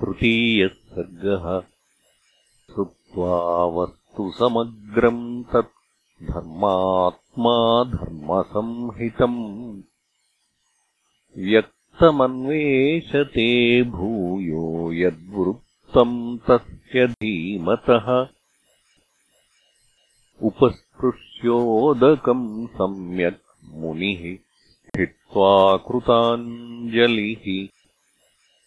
तृतीयः सर्गः श्रुत्वा वस्तु समग्रम् तत् धर्मात्मा धर्मसंहितम् व्यक्तमन्वेषते भूयो यद्वृत्तम् तस्य धीमतः उपस्पृश्योदकम् सम्यक् मुनिः स्थित्वा कृताञ्जलिः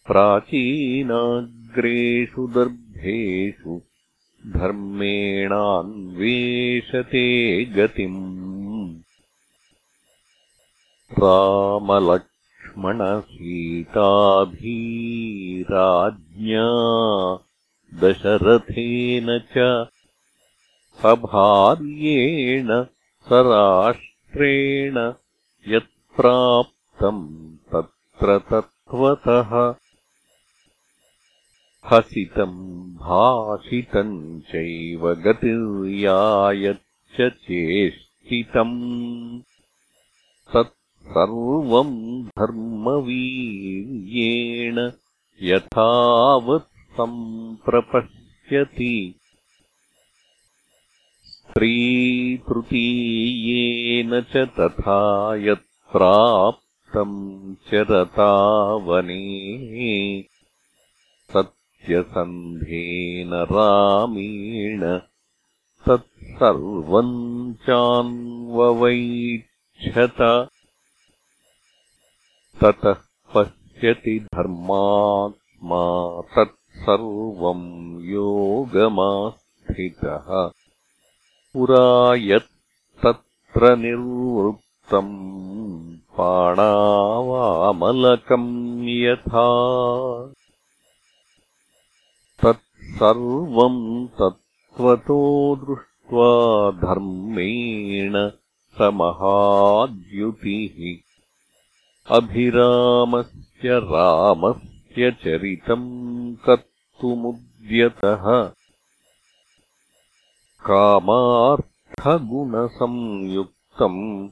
प्राचीनाग्रेषु दर्भेषु धर्मेणान्वेषते गतिम्। रामलक्ष्मणसीताभीराज्ञा दशरथेन च सभार्येण सराष्ट्रेण यत्प्राप्तम् तत्र तत्त्वतः हसितम् भाषितम् चैव गतिर्यायच्च चेष्टितम् तत्सर्वम् धर्मवीर्येण यथावत् सम्प्रपश्यति स्त्रीतृतीयेन च तथा यत्प्राप्तम् चरतावने सत्यसन्धेन रामेण तत्सर्वम् चान्ववैक्षत ततः पश्यति धर्मात्मा तत्सर्वम् योगमास्थितः। पुरा यत्तत्र निर्वृत्तम् पाणावामलकम् यथा तत्सर्वम् तत्त्वतो दृष्ट्वा धर्मेण स महाद्युतिः अभिरामस्य रामस्य चरितम् कर्तुमुद्यतः। कामार्थगुणसंयुक्तम्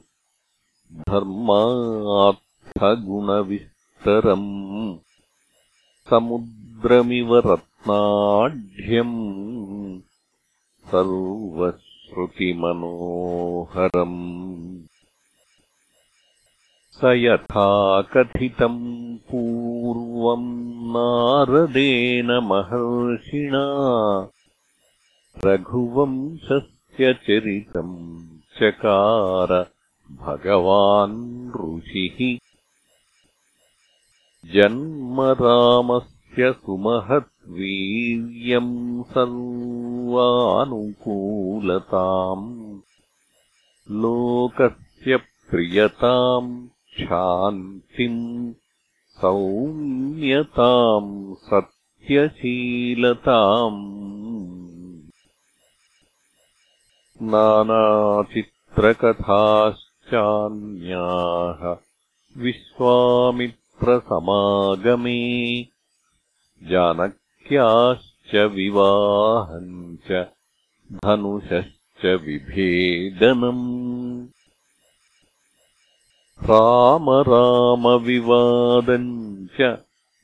धर्मार्थगुणविस्तरम्। समुद्रमिव रत्नाढ्यम् सर्वश्रुतिमनोहरम्। स यथा कथितम् पूर्वम् नारदेन महर्षिणा। रघुवंशस्य चरितम् चकार भगवान् ऋषिः। जन्म रामस्य सुमहद्वीर्यम् सर्वानुकूलताम् लोकस्य प्रियताम् शान्तिम् सौम्यताम् सत्यशीलताम्। नानाचित्रकथाश्चान्याः विश्वामित्रसमागमे जानक्याश्च विवाहम् च धनुषश्च विभेदनम्। रामरामविवादम् च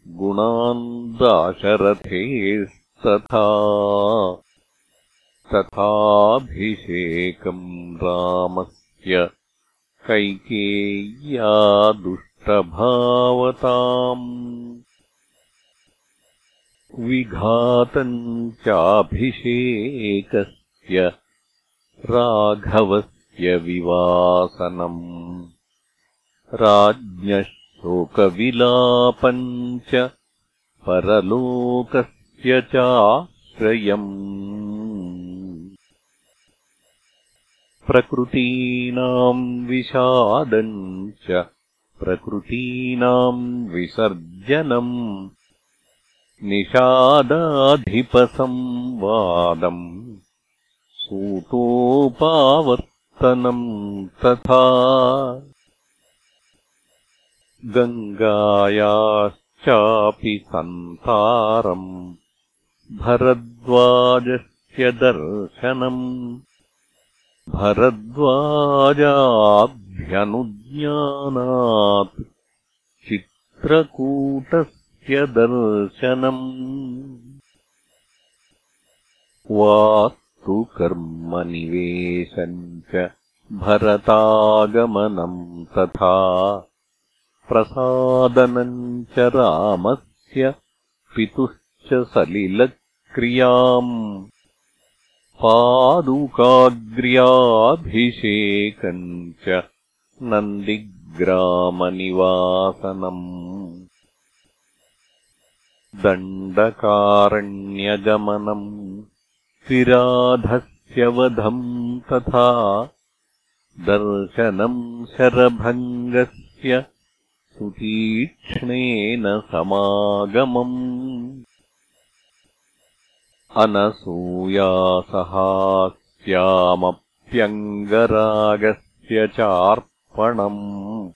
गुणान् दाशरथेस्तथा तथाभिषेकम् रामस्य कैकेय्या दुष्टभावताम् विघातम् चाभिषेकस्य राघवस्य विवासनम्। राज्ञः शोकविलापम् च परलोकस्य चाश्रयम्। प्रकृतीनाम् विषादम् च प्रकृतीनाम् विसर्जनम् निषादाधिपसंवादम् सूतोपावर्तनम् तथा गङ्गायाश्चापि सन्तारम् भरद्वाजस्य दर्शनम् भरद्वाजाभ्यनुज्ञानात् चित्रकूटस्य दर्शनम्। वास्तु कर्मनिवेशम् च भरतागमनम् तथा प्रसादनम् च रामस्य पितुश्च सलिलक्रियाम्। पादुकाग्र्याभिषेकम् च नन्दिग्रामनिवासनम् दण्डकारण्यगमनम् विराधस्य वधम् तथा दर्शनम् शरभङ्गस्य सुतीक्ष्णेन समागमम्। अनसूयासहास्यामप्यङ्गरागस्य चार्पणम्।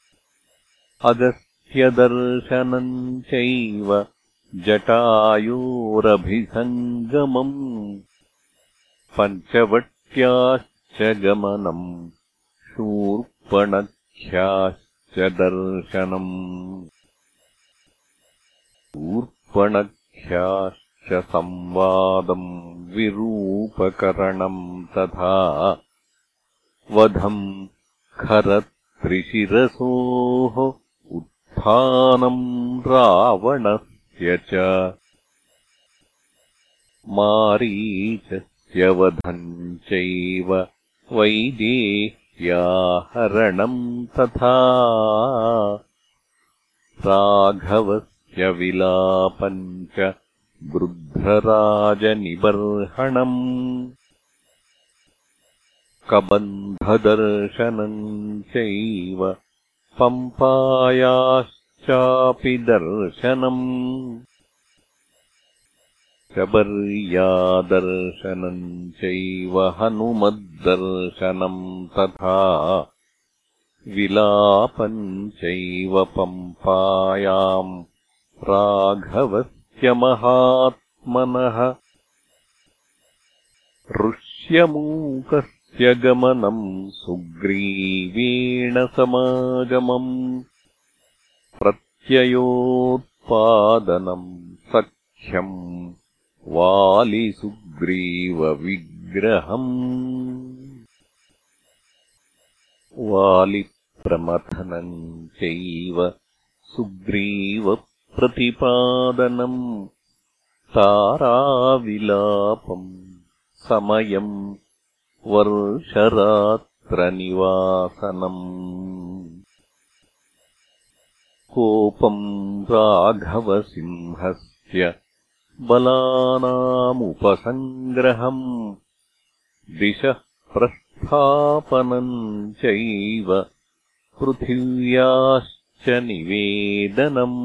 अगस्त्यदर्शनम् चैव जटायोरभिसङ्गमम् पञ्चवट्याश्च गमनम् शूर्पणख्याश्च दर्शनम् शूर्पणख्याश्च संवादम् विरूपकरणम् तथा वधम् खरत्रिशिरसोः उत्थानम् रावणस्य च मारीचस्य वधम् चैव वैदेह्याहरणम् तथा राघवस्य विलापम् च गृध्रराजनिबर्हणम् कबन्धदर्शनम् चैव पम्पायाश्चापि दर्शनम् शबर्यादर्शनम् चैव हनुमद्दर्शनम् तथा। विलापम् चैव पम्पायाम् राघवस्य महात्मनः ऋष्यमूकस्य गमनम् सुग्रीवेण समागमम् प्रत्ययोत्पादनम् सख्यम् वालिसुग्रीवविग्रहम्। वालिप्रमथनम् चैव सुग्रीवप्रतिपादनम् ताराविलापम् समयम् वर्षरात्रनिवासनम् कोपम् राघवसिंहस्य बलानामुपसङ्ग्रहम् दिशः प्रस्थापनम् चैव पृथिव्याश्च निवेदनम्।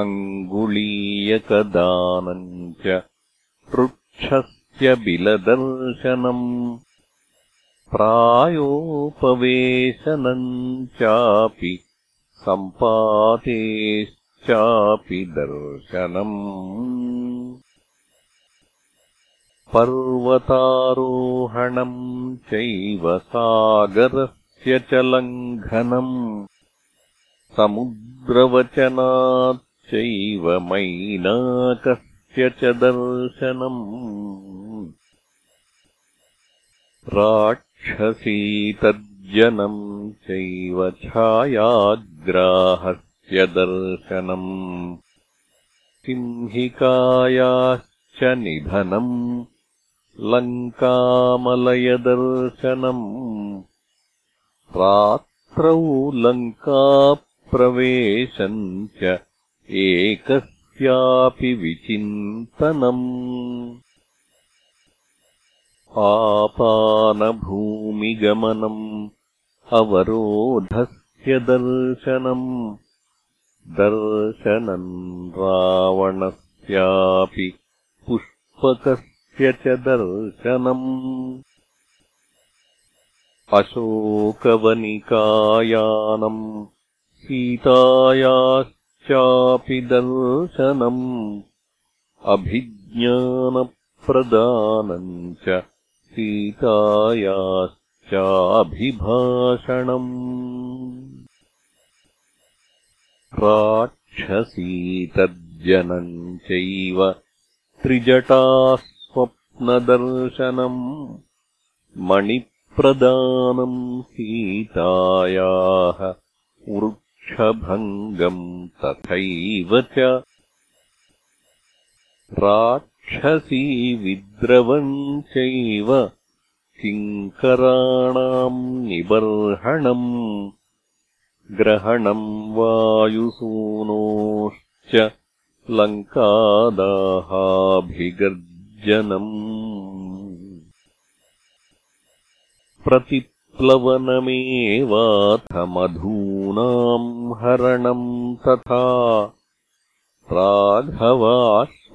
अङ्गुलीयकदानम् च वृक्षस्य बिलदर्शनम् प्रायोपवेशनम् चापि सम्पातेश्च चापि दर्शनम् पर्वतारोहणम् चैव सागरस्य च लङ्घनम् समुद्रवचनाच्चैव मैनाकस्य च दर्शनम् राक्षसीतर्जनम् चैव छायाग्राहस्य दर्शनम् सिंहिकायाश्च निधनम् लङ्कामलयदर्शनम् रात्रौ लङ्काप्रवेशम् च एकस्यापि विचिन्तनम् आपानभूमिगमनम् अवरोधस्य दर्शनम्। दर्शनम् रावणस्यापि पुष्पकस्य च दर्शनम्। अशोकवनिकायानम् सीतायाश्चापि दर्शनम्। अभिज्ञानप्रदानम् च सीतायाश्चाभिभाषणम् राक्षसीतज्जनम् चैव त्रिजटास्वप्नदर्शनम्। मणिप्रदानम् सीतायाः वृक्षभङ्गम् तथैव च राक्षसीविद्रवम् चैव किङ्कराणाम् निबर्हणम् ग्रहणम् वायुसूनोश्च लङ्कादाहाभिगर्जनम् प्रतिप्लवनमेवाथ मधूनाम् हरणम् तथा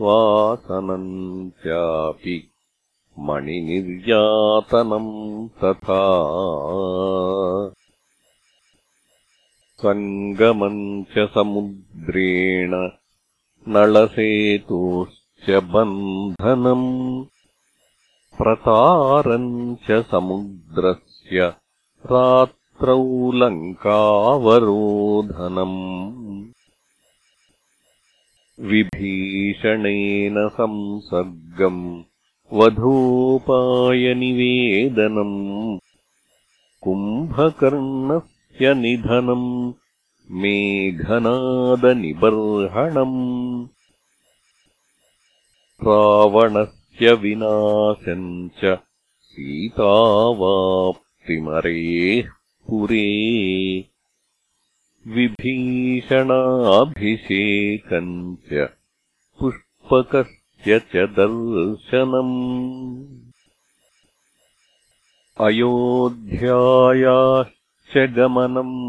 राघवाश्वासनम् चापि मणिनिर्यातनम् तथा सङ्गमम् च समुद्रेण नळसेतोश्च बन्धनम् प्रतारम् च समुद्रस्य रात्रौ लङ्कावरोधनम् विभीषणेन संसर्गम् वधोपायनिवेदनम् कुम्भकर्णस्य निधनम् मेघनादनिबर्हणम् रावणस्य विनाशम् च सीतावाप्तिमरेः पुरे विभीषणाभिषेकम् च पुष्पकस्य च दर्शनम् अयोध्यायाश्च गमनम्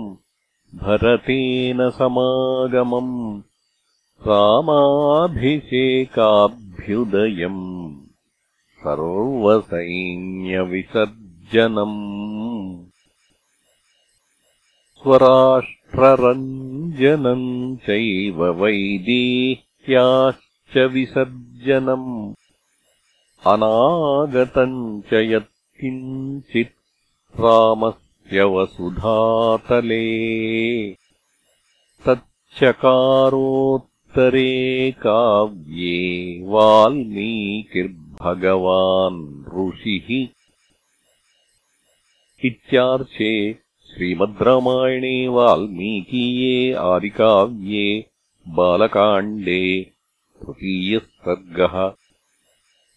भरतेन समागमम् रामाभिषेकाभ्युदयम् सर्वसैन्यविसर्जनम् स्वराष्ट्ररञ्जनम् चैव वैदेह्याश्च विसर्जनम्। अनागतम् च यत्किञ्चित् रामस्य वसुधातले। तच्चकारोत्तरे काव्ये वाल्मीकिर्भगवान् ऋषिः। इत्यार्षे श्रीमद् रामायणे वाल्मीकीये आदिकाव्ये बालकाण्डे तृतीयः सर्गः